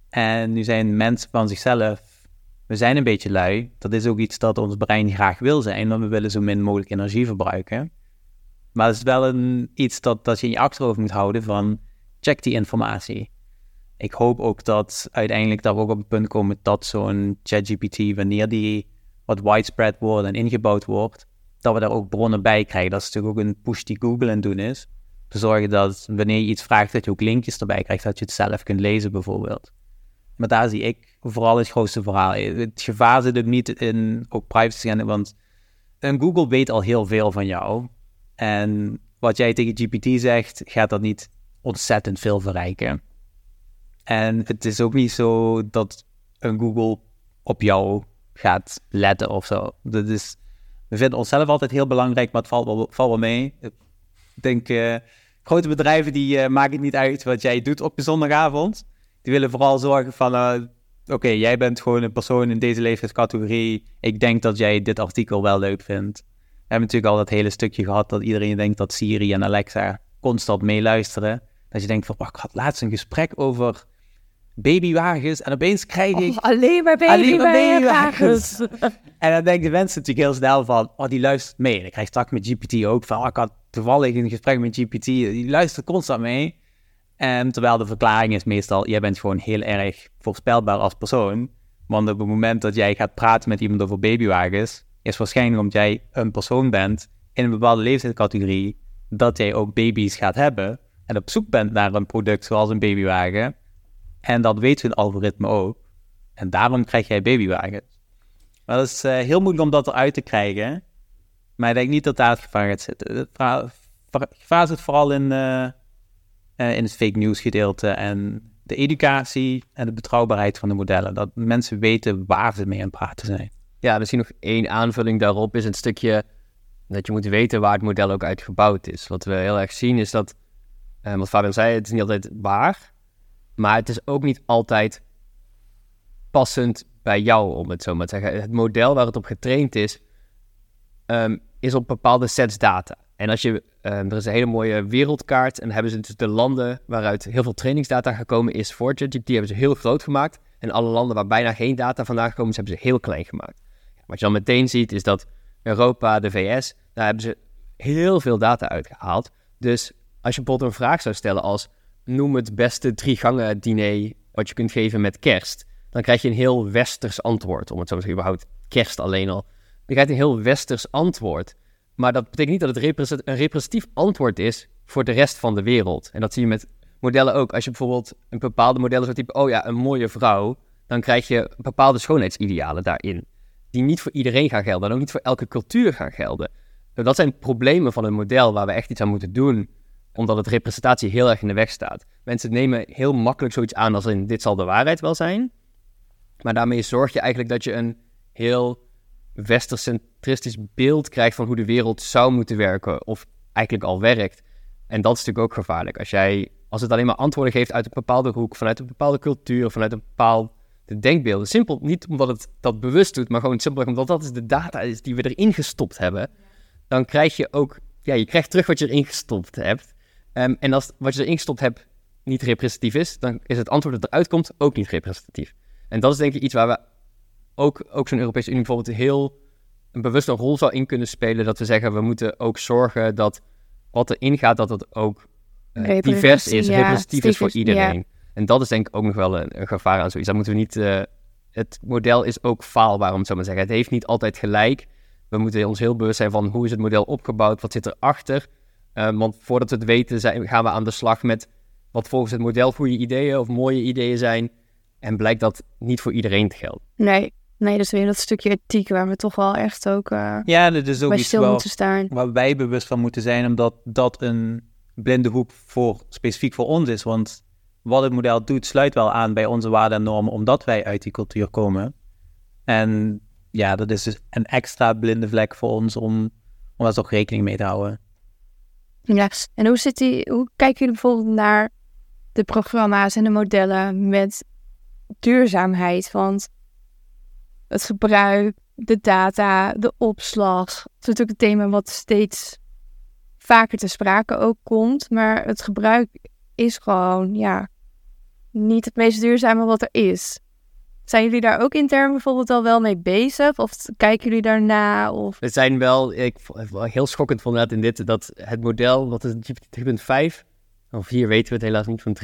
En nu zijn mensen van zichzelf we zijn een beetje lui. Dat is ook iets dat ons brein graag wil zijn, want we willen zo min mogelijk energie verbruiken. Maar het is wel een, iets dat, dat je in je achterhoofd moet houden van check die informatie. Ik hoop ook dat uiteindelijk we ook op het punt komen dat zo'n ChatGPT, wanneer die wat widespread wordt en ingebouwd wordt, dat we daar ook bronnen bij krijgen. Dat is natuurlijk ook een push die Google aan doen is. Te zorgen dat wanneer je iets vraagt, dat je ook linkjes erbij krijgt, dat je het zelf kunt lezen bijvoorbeeld. Maar daar zie ik vooral het grootste verhaal. Het gevaar zit ook niet in ook privacy want een Google weet al heel veel van jou. En wat jij tegen GPT zegt, gaat dat niet ontzettend veel verrijken. En het is ook niet zo dat een Google op jou gaat letten of zo. Dat is, we vinden onszelf altijd heel belangrijk, maar het valt wel, mee. Ik denk, uh, grote bedrijven die uh, maken het niet uit wat jij doet op je zondagavond. Die willen vooral zorgen van, uh, oké, jij bent gewoon een persoon in deze leeftijdscategorie. Ik denk dat jij dit artikel wel leuk vindt. We hebben natuurlijk al dat hele stukje gehad dat iedereen denkt dat Siri en Alexa constant meeluisteren. Dat je denkt van, oh, ik had laatst een gesprek over babywagens en opeens krijg ik... Oh, alleen maar babywagens. en dan denken de mensen natuurlijk heel snel van, oh, die luistert mee. En ik krijg straks met GPT ook van, oh, ik had toevallig een gesprek met GPT, die luistert constant mee. En terwijl de verklaring is meestal, jij bent gewoon heel erg voorspelbaar als persoon. Want op het moment dat jij gaat praten met iemand over babywagens, is waarschijnlijk omdat jij een persoon bent in een bepaalde leeftijdscategorie, dat jij ook baby's gaat hebben en op zoek bent naar een product zoals een babywagen. En dat weet hun algoritme ook. En daarom krijg jij babywagens. Maar dat is uh, heel moeilijk om dat eruit te krijgen. Maar ik denk niet dat daar het gevaar gaat zitten. Het gevaar zit vooral in, uh, uh, in het fake news gedeelte en de educatie en de betrouwbaarheid van de modellen. Dat mensen weten waar ze mee aan het praten zijn. Ja, misschien nog één aanvulling daarop is het stukje dat je moet weten waar het model ook uit gebouwd is. Wat we heel erg zien is dat, uh, wat Fabian zei, het is niet altijd waar. Maar het is ook niet altijd passend bij jou, om het zo maar te zeggen. Het model waar het op getraind is, um, is op bepaalde sets data. En als je, um, er is een hele mooie wereldkaart en hebben ze dus de landen waaruit heel veel trainingsdata gekomen is voor ChatGPT, hebben ze heel groot gemaakt. En alle landen waar bijna geen data vandaan gekomen is, hebben ze heel klein gemaakt. Wat je dan meteen ziet is dat Europa, de VS, daar hebben ze heel veel data uitgehaald. Dus als je bijvoorbeeld een vraag zou stellen als noem het beste drie gangen diner wat je kunt geven met kerst. Dan krijg je een heel westers antwoord, om het zo te zeggen, überhaupt kerst alleen al. Je krijgt een heel westers antwoord. Maar dat betekent niet dat het een representatief antwoord is voor de rest van de wereld. En dat zie je met modellen ook. Als je bijvoorbeeld een bepaalde modellen zo type, oh ja, een mooie vrouw, dan krijg je bepaalde schoonheidsidealen daarin. Die niet voor iedereen gaan gelden en ook niet voor elke cultuur gaan gelden. Dat zijn problemen van een model waar we echt iets aan moeten doen omdat het representatie heel erg in de weg staat. Mensen nemen heel makkelijk zoiets aan als in dit zal de waarheid wel zijn. Maar daarmee zorg je eigenlijk dat je een heel westercentristisch beeld krijgt van hoe de wereld zou moeten werken. Of eigenlijk al werkt. En dat is natuurlijk ook gevaarlijk. Als, jij, als het alleen maar antwoorden geeft uit een bepaalde hoek, vanuit een bepaalde cultuur, vanuit een bepaald denkbeelden. Simpel, niet omdat het dat bewust doet, maar gewoon simpelweg omdat dat is de data is die we erin gestopt hebben. Dan krijg je ook, ja, je krijgt terug wat je erin gestopt hebt. Um, en als wat je erin gestopt hebt niet representatief is, dan is het antwoord dat eruit komt ook niet representatief. En dat is denk ik iets waar we ook, ook zo'n Europese Unie bijvoorbeeld heel een bewuste rol zou in kunnen spelen. Dat we zeggen, we moeten ook zorgen dat wat erin gaat, dat het ook uh, divers is, ja, representatief is voor iedereen. Ja. En dat is denk ik ook nog wel een, een gevaar aan zoiets. Dat moeten we niet... Uh, het model is ook faalbaar, om het zo maar te zeggen. Het heeft niet altijd gelijk. We moeten ons heel bewust zijn van hoe is het model opgebouwd, wat zit erachter... Uh, want voordat we het weten, zijn, gaan we aan de slag met wat volgens het model goede ideeën of mooie ideeën zijn. En blijkt dat niet voor iedereen te gelden. Nee, nee dat is weer dat stukje ethiek waar we toch wel echt ook uh, ja, dat is ook bij stil moeten staan. Waar wij bewust van moeten zijn, omdat dat een blinde hoek voor, specifiek voor ons is. Want wat het model doet, sluit wel aan bij onze waarden en normen, omdat wij uit die cultuur komen. En ja, dat is dus een extra blinde vlek voor ons om, om daar toch rekening mee te houden. Ja, en hoe, zit die, hoe kijken jullie bijvoorbeeld naar de programma's en de modellen met duurzaamheid? Want het gebruik, de data, de opslag, dat is natuurlijk een thema wat steeds vaker te sprake ook komt. Maar het gebruik is gewoon, ja, niet het meest duurzame wat er is. Zijn jullie daar ook intern bijvoorbeeld al wel mee bezig? Of kijken jullie daarna? Of... We zijn wel, ik heel schokkend vond dat in dit, dat het model, wat is 3.5, of hier weten we het helaas niet, van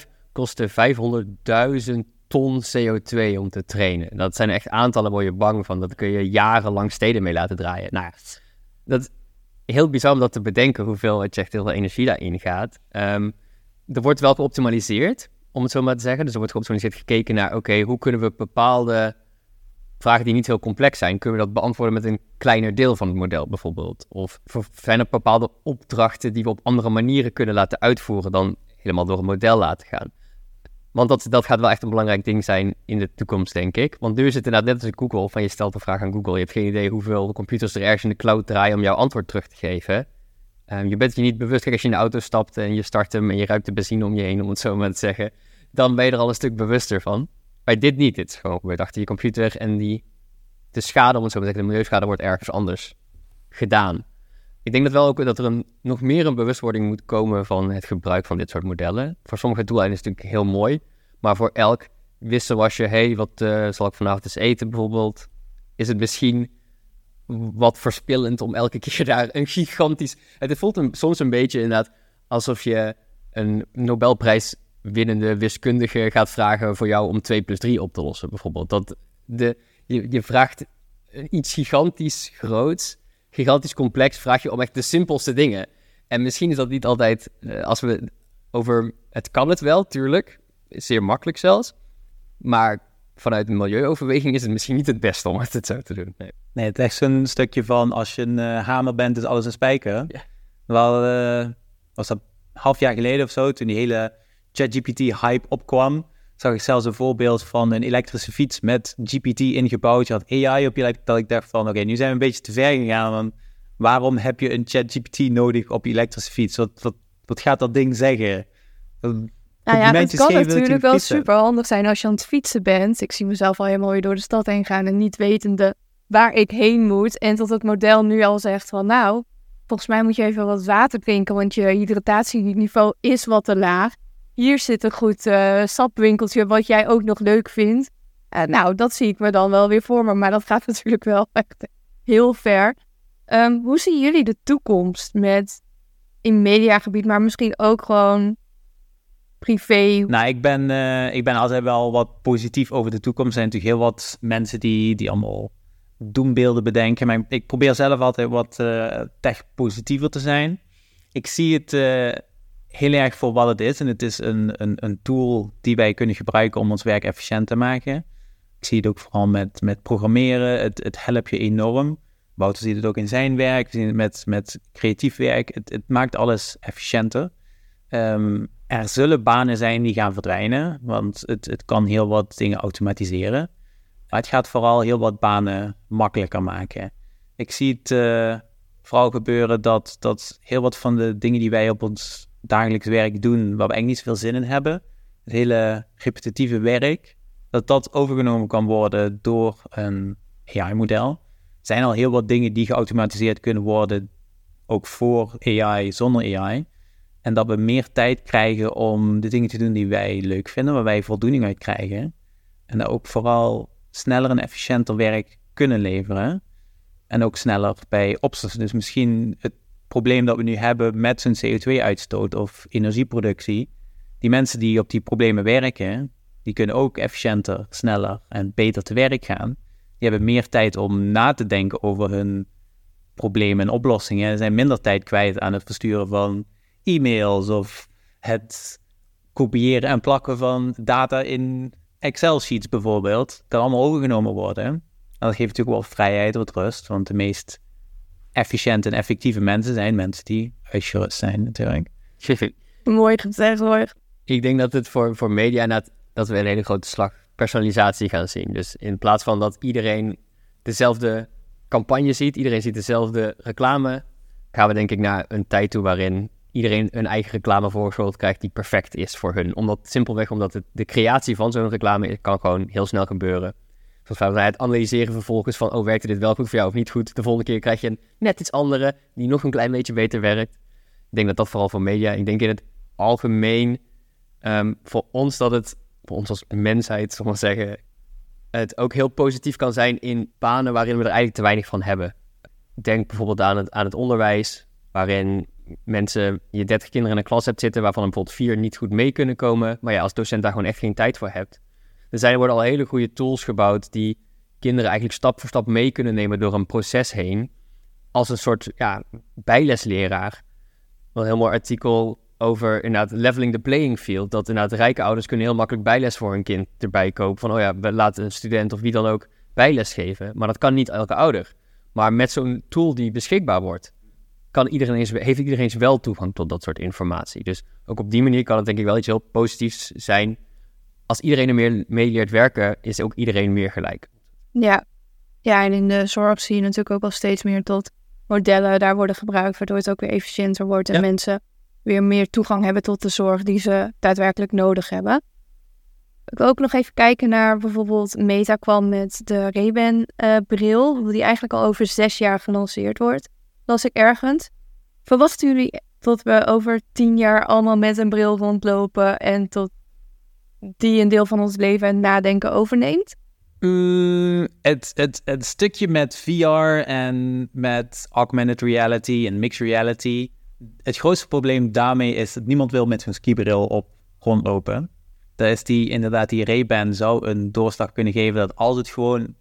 3.5, kostte 500.000 ton CO2 om te trainen. Dat zijn echt aantallen waar je bang van. Dat kun je jarenlang steden mee laten draaien. Nou dat is heel bizar om dat te bedenken, hoeveel het zegt, heel veel energie daarin gaat. Um, er wordt wel geoptimaliseerd om het zo maar te zeggen. Dus er wordt geoptimaliseerd gekeken naar, oké, hoe kunnen we bepaalde vragen die niet heel complex zijn, kunnen we dat beantwoorden met een kleiner deel van het model bijvoorbeeld? Of zijn er bepaalde opdrachten die we op andere manieren kunnen laten uitvoeren dan helemaal door een model laten gaan? Want dat, dat gaat wel echt een belangrijk ding zijn in de toekomst, denk ik. Want nu is het inderdaad net als Google, van je stelt een vraag aan Google, je hebt geen idee hoeveel computers er ergens in de cloud draaien om jouw antwoord terug te geven. Um, je bent je niet bewust, kijk, als je in de auto stapt en je start hem en je ruikt de benzine om je heen, om het zo maar te zeggen, dan ben je er al een stuk bewuster van. Maar dit niet, dit is gewoon gebeurd achter je computer en die, de schade, om het zo te zeggen, de milieuschade wordt ergens anders gedaan. Ik denk dat wel ook dat er een, nog meer een bewustwording moet komen van het gebruik van dit soort modellen. Voor sommige doeleinden is het natuurlijk heel mooi, maar voor elk wisselwasje, hé, hey, wat uh, zal ik vanavond eens eten bijvoorbeeld, is het misschien wat verspillend om elke keer daar een gigantisch... Het voelt soms een beetje inderdaad alsof je een Nobelprijs winnende wiskundige gaat vragen voor jou om 2 plus 3 op te lossen, bijvoorbeeld. Dat de, je, je vraagt iets gigantisch groots, gigantisch complex, vraag je om echt de simpelste dingen. En misschien is dat niet altijd, uh, als we over, het kan het wel, tuurlijk, zeer makkelijk zelfs, maar vanuit een milieuoverweging is het misschien niet het beste om het zo te doen. Nee, nee het is echt zo'n stukje van als je een uh, hamer bent, is alles een spijker. Ja. Wel, uh, was dat half jaar geleden of zo, toen die hele ChatGPT-hype opkwam, zag ik zelfs een voorbeeld van een elektrische fiets met GPT ingebouwd. Je had AI op je dat ik dacht van, oké, nu zijn we een beetje te ver gegaan. Want waarom heb je een ChatGPT nodig op je elektrische fiets? Wat, wat, wat gaat dat ding zeggen? Nou ja, het kan natuurlijk wel super handig zijn als je aan het fietsen bent. Ik zie mezelf al helemaal weer door de stad heen gaan en niet wetende waar ik heen moet. En tot het model nu al zegt van nou, volgens mij moet je even wat water drinken, want je hydratatieniveau is wat te laag. Hier zit een goed uh, sapwinkeltje wat jij ook nog leuk vindt. Uh, nou, dat zie ik me dan wel weer voor me, maar dat gaat natuurlijk wel echt heel ver. Um, hoe zien jullie de toekomst met in mediagebied, maar misschien ook gewoon privé? Nou, ik ben, uh, ik ben altijd wel wat positief over de toekomst. Er zijn natuurlijk heel wat mensen die, die allemaal doembeelden bedenken. Maar ik probeer zelf altijd wat tech-positiever te zijn. Ik zie het heel erg voor wat het is. En het is een, een, een tool die wij kunnen gebruiken om ons werk efficiënt te maken. Ik zie het ook vooral met, met programmeren. Het, het helpt je enorm. Wouter ziet het ook in zijn werk, we zien het met, met creatief werk. Het, het maakt alles efficiënter. Um, er zullen banen zijn die gaan verdwijnen, want het, het kan heel wat dingen automatiseren. Maar het gaat vooral heel wat banen makkelijker maken. Ik zie het uh, vooral gebeuren dat, dat heel wat van de dingen die wij op ons dagelijks werk doen, waar we eigenlijk niet zoveel zin in hebben, het hele repetitieve werk, dat dat overgenomen kan worden door een AI-model. Er zijn al heel wat dingen die geautomatiseerd kunnen worden, ook voor AI, zonder AI. En dat we meer tijd krijgen om de dingen te doen die wij leuk vinden, waar wij voldoening uit krijgen. En dat ook vooral sneller en efficiënter werk kunnen leveren. En ook sneller bij oplossen. Dus misschien het probleem dat we nu hebben met zo'n CO2-uitstoot of energieproductie. Die mensen die op die problemen werken, die kunnen ook efficiënter, sneller en beter te werk gaan. Die hebben meer tijd om na te denken over hun problemen en oplossingen. Ze zijn minder tijd kwijt aan het versturen van e-mails of het kopiëren en plakken van data in Excel-sheets bijvoorbeeld, kan allemaal overgenomen worden. En dat geeft natuurlijk wel vrijheid, wat rust, want de meest efficiënte en effectieve mensen zijn mensen die uitgerust zijn natuurlijk. Mooi gezegd hoor. Ik denk dat het voor, voor media dat, dat we een hele grote slag personalisatie gaan zien. Dus in plaats van dat iedereen dezelfde campagne ziet, iedereen ziet dezelfde reclame, gaan we denk ik naar een tijd toe waarin iedereen een eigen reclame voorgeschoteld krijgt die perfect is voor hun. Omdat, simpelweg omdat het, de creatie van zo'n reclame kan gewoon heel snel gebeuren. Het analyseren vervolgens van, oh, werkte dit wel goed voor jou of niet goed? De volgende keer krijg je een net iets andere, die nog een klein beetje beter werkt. Ik denk dat dat vooral voor media, ik denk in het algemeen um, voor ons dat het, voor ons als mensheid, zal maar zeggen, het ook heel positief kan zijn in banen waarin we er eigenlijk te weinig van hebben. Denk bijvoorbeeld aan het, aan het onderwijs, waarin mensen, je 30 kinderen in een klas hebt zitten waarvan er bijvoorbeeld vier niet goed mee kunnen komen, maar ja, als docent daar gewoon echt geen tijd voor hebt. Er zijn, worden al hele goede tools gebouwd die kinderen eigenlijk stap voor stap mee kunnen nemen door een proces heen, als een soort ja, bijlesleraar. Een heel mooi artikel over inderdaad leveling the playing field. Dat inderdaad rijke ouders kunnen heel makkelijk bijles voor hun kind erbij kopen. Van, oh ja, we laten een student of wie dan ook bijles geven. Maar dat kan niet elke ouder. Maar met zo'n tool die beschikbaar wordt, kan iedereen eens, heeft iedereen eens wel toegang tot dat soort informatie. Dus ook op die manier kan het denk ik wel iets heel positiefs zijn. Als iedereen er meer mee leert werken, is ook iedereen meer gelijk. Ja. ja, en in de zorg zie je natuurlijk ook al steeds meer tot modellen daar worden gebruikt, waardoor het ook weer efficiënter wordt en Ja. mensen weer meer toegang hebben tot de zorg die ze daadwerkelijk nodig hebben. Ik wil ook nog even kijken naar bijvoorbeeld Meta kwam met de Ray-Ban-bril, die eigenlijk al over zes jaar gelanceerd wordt. Las ik ergens. Verwachten jullie dat we over tien jaar allemaal met een bril rondlopen en tot die een deel van ons leven en nadenken overneemt? Uh, het, het, het stukje met VR en met augmented reality en mixed reality. Het grootste probleem daarmee is dat niemand wil met zo'n skibril op rondlopen. Dat is die, inderdaad, die Ray-Ban zou een doorslag kunnen geven dat als het gewoon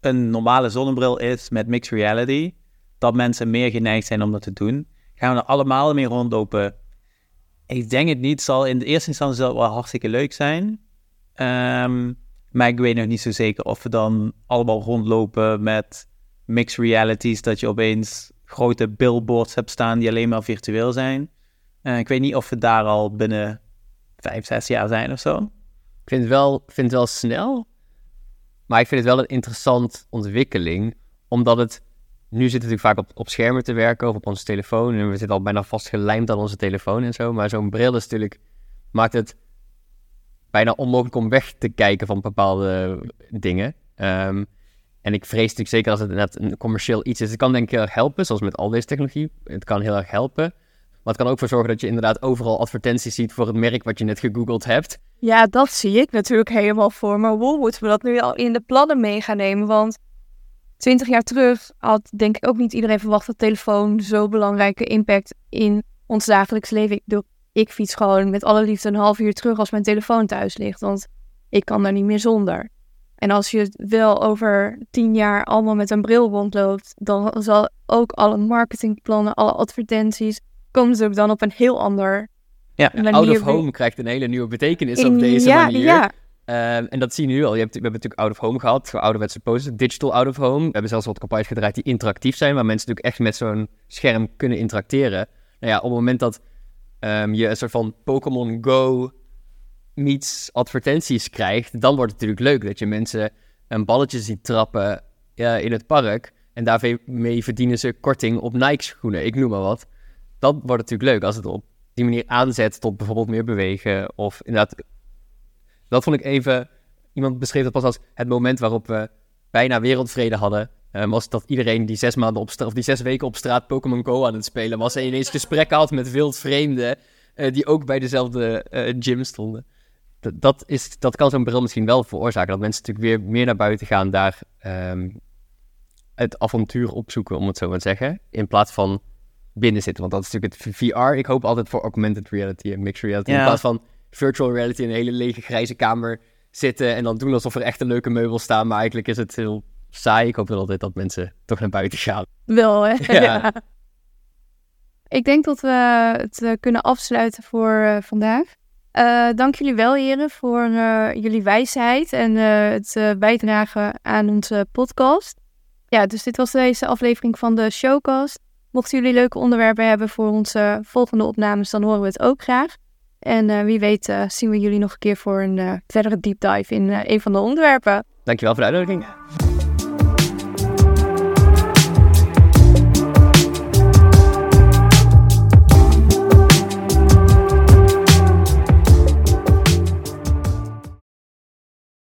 een normale zonnebril is met mixed reality, dat mensen meer geneigd zijn om dat te doen. Gaan we er allemaal mee rondlopen? Ik denk het niet. Zal in de eerste instantie wel hartstikke leuk zijn. Ehm, maar ik weet nog niet zo zeker of we dan allemaal rondlopen met mixed realities. Dat je opeens grote billboards hebt staan die alleen maar virtueel zijn. Eh, ik weet niet of we daar al binnen vijf, zes jaar zijn of zo. Ik vind het wel, vind het wel snel, maar ik vind het wel een interessant ontwikkeling, omdat het... Nu zitten we natuurlijk vaak op, op schermen te werken of op onze telefoon en we zitten al bijna vastgelijmd aan onze telefoon en zo. Maar zo'n bril natuurlijk, maakt het bijna onmogelijk om weg te kijken van bepaalde dingen. Ehm, en ik vrees natuurlijk zeker als het net een commercieel iets is. Het kan denk ik heel erg helpen, zoals met al deze technologie. Het kan heel erg helpen. Maar het kan ook voor zorgen dat je inderdaad overal advertenties ziet voor het merk wat je net gegoogeld hebt. Ja, dat zie ik natuurlijk helemaal voor. Maar hoe moeten we dat nu al in de plannen mee gaan nemen? Want twintig jaar terug had denk ik ook niet iedereen verwacht dat telefoon zo'n belangrijke impact in ons dagelijks leven. Ik, bedoel, ik fiets gewoon met alle liefde een half uur terug als mijn telefoon thuis ligt. Want ik kan daar niet meer zonder. En als je wel over tien jaar allemaal met een bril rondloopt, dan zal ook alle marketingplannen, alle advertenties, komen ze ook dan op een heel ander Ja. Out of home krijgt een hele nieuwe betekenis op deze ja, manier. Ja, Ehm, en dat zie je nu al. Je hebt, we hebben natuurlijk out of home gehad, ouderwetse posters, digital out of home. We hebben zelfs wat campagnes gedraaid die interactief zijn, waar mensen natuurlijk echt met zo'n scherm kunnen interacteren. Nou ja, op het moment dat ehm, je een soort van Pokémon Go meets advertenties krijgt, dan wordt het natuurlijk leuk dat je mensen een balletje ziet trappen in het park. En daarmee verdienen ze korting op Nike schoenen, ik noem maar wat. Dat wordt natuurlijk leuk als het op die manier aanzet tot bijvoorbeeld meer bewegen. Of inderdaad, dat vond ik even, iemand beschreef dat pas als het moment waarop we bijna wereldvrede hadden. eh, was dat iedereen die zes maanden op straat, of die zes weken op straat Pokémon Go aan het spelen was. En ineens gesprekken had met wild vreemden eh, die ook bij dezelfde eh, gym stonden. Dat, dat, is, dat kan zo'n bril misschien wel veroorzaken. Dat mensen natuurlijk weer meer naar buiten gaan, daar ehm, het avontuur opzoeken, om het zo maar te zeggen. In plaats van binnen zitten. Want dat is natuurlijk het VR. Ik hoop altijd voor augmented reality en mixed reality. In plaats van virtual reality in een hele lege grijze kamer zitten en dan doen alsof er echt een leuke meubels staan. Maar eigenlijk is het heel saai. Ik hoop wel altijd dat mensen toch naar buiten gaan. Wel, hè? Ja. Ik denk dat we het eh, kunnen afsluiten voor eh, vandaag. Eh, dank jullie wel, heren, voor jullie wijsheid en het bijdragen aan onze podcast. Ja, dus dit was deze aflevering van de Showcast. Mochten jullie leuke onderwerpen hebben voor onze volgende opnames, dan horen we het ook graag. En eh, wie weet eh, zien we jullie nog een keer voor een eh, verdere deep dive in een van de onderwerpen. Dankjewel voor de uitnodiging.